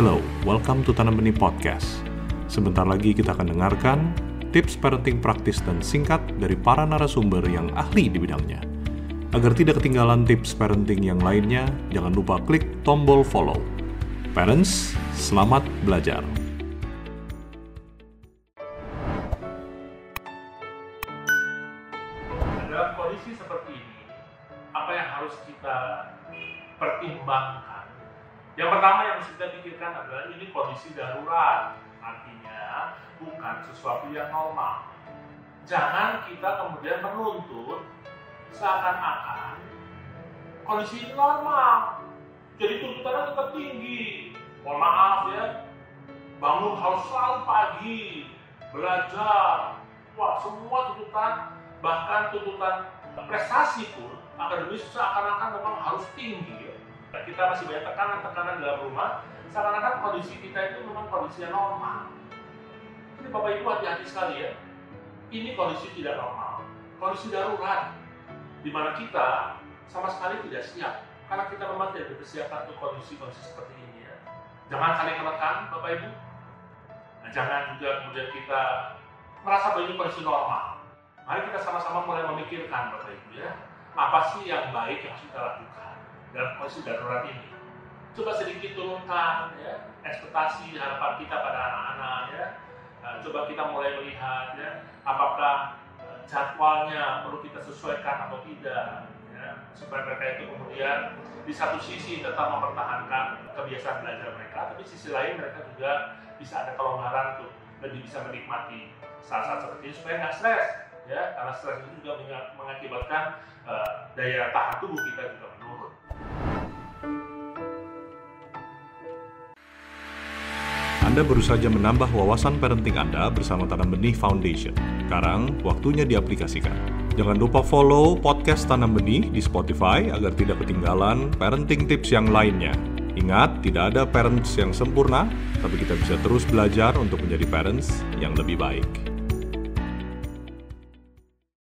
Hello, welcome to Tanam Benih Podcast. Sebentar lagi kita akan dengarkan tips parenting praktis dan singkat dari para narasumber yang ahli di bidangnya. Agar tidak ketinggalan tips parenting yang lainnya, jangan lupa klik tombol follow. Parents, selamat belajar. dalam kondisi seperti ini, apa yang harus kita pertimbangkan? Yang pertama yang harus kita pikirkan adalah ini kondisi darurat, artinya bukan sesuatu yang normal. Jangan kita kemudian menuntut seakan-akan kondisi ini normal. Jadi tuntutannya tetap tinggi. Mohon maaf ya, bangun harus selalu pagi, belajar, wah semua tuntutan bahkan tuntutan prestasi pun akademis seakan-akan memang harus tinggi. Kita masih banyak tekanan-tekanan dalam rumah seakan-akan kondisi kita itu memang kondisi yang normal. Jadi bapak ibu hati-hati sekali ya. Ini kondisi tidak normal. Kondisi darurat di mana kita sama sekali tidak siap. Karena kita memang tidak dipersiapkan untuk kondisi-kondisi seperti ini ya. Jangan saling menekan bapak ibu. Nah, jangan juga kemudian kita merasa bahwa ini kondisi normal. Mari kita sama-sama mulai memikirkan Bapak Ibu ya, apa sih yang baik yang harus kita lakukan dalam kondisi darurat ini. Coba sedikit turunkan ya, ekspektasi harapan kita pada anak-anak ya. Nah, coba kita mulai melihat ya, apakah eh, jadwalnya perlu kita sesuaikan atau tidak ya, supaya mereka itu kemudian di satu sisi tetap mempertahankan kebiasaan belajar mereka, tapi sisi lain mereka juga bisa ada kelonggaran tuh lebih bisa menikmati saat-saat seperti ini supaya nggak stres ya karena stres itu juga mengakibatkan uh, daya tahan tubuh kita juga Anda baru saja menambah wawasan parenting Anda bersama Tanam Benih Foundation. Sekarang, waktunya diaplikasikan. Jangan lupa follow podcast Tanam Benih di Spotify agar tidak ketinggalan parenting tips yang lainnya. Ingat, tidak ada parents yang sempurna, tapi kita bisa terus belajar untuk menjadi parents yang lebih baik.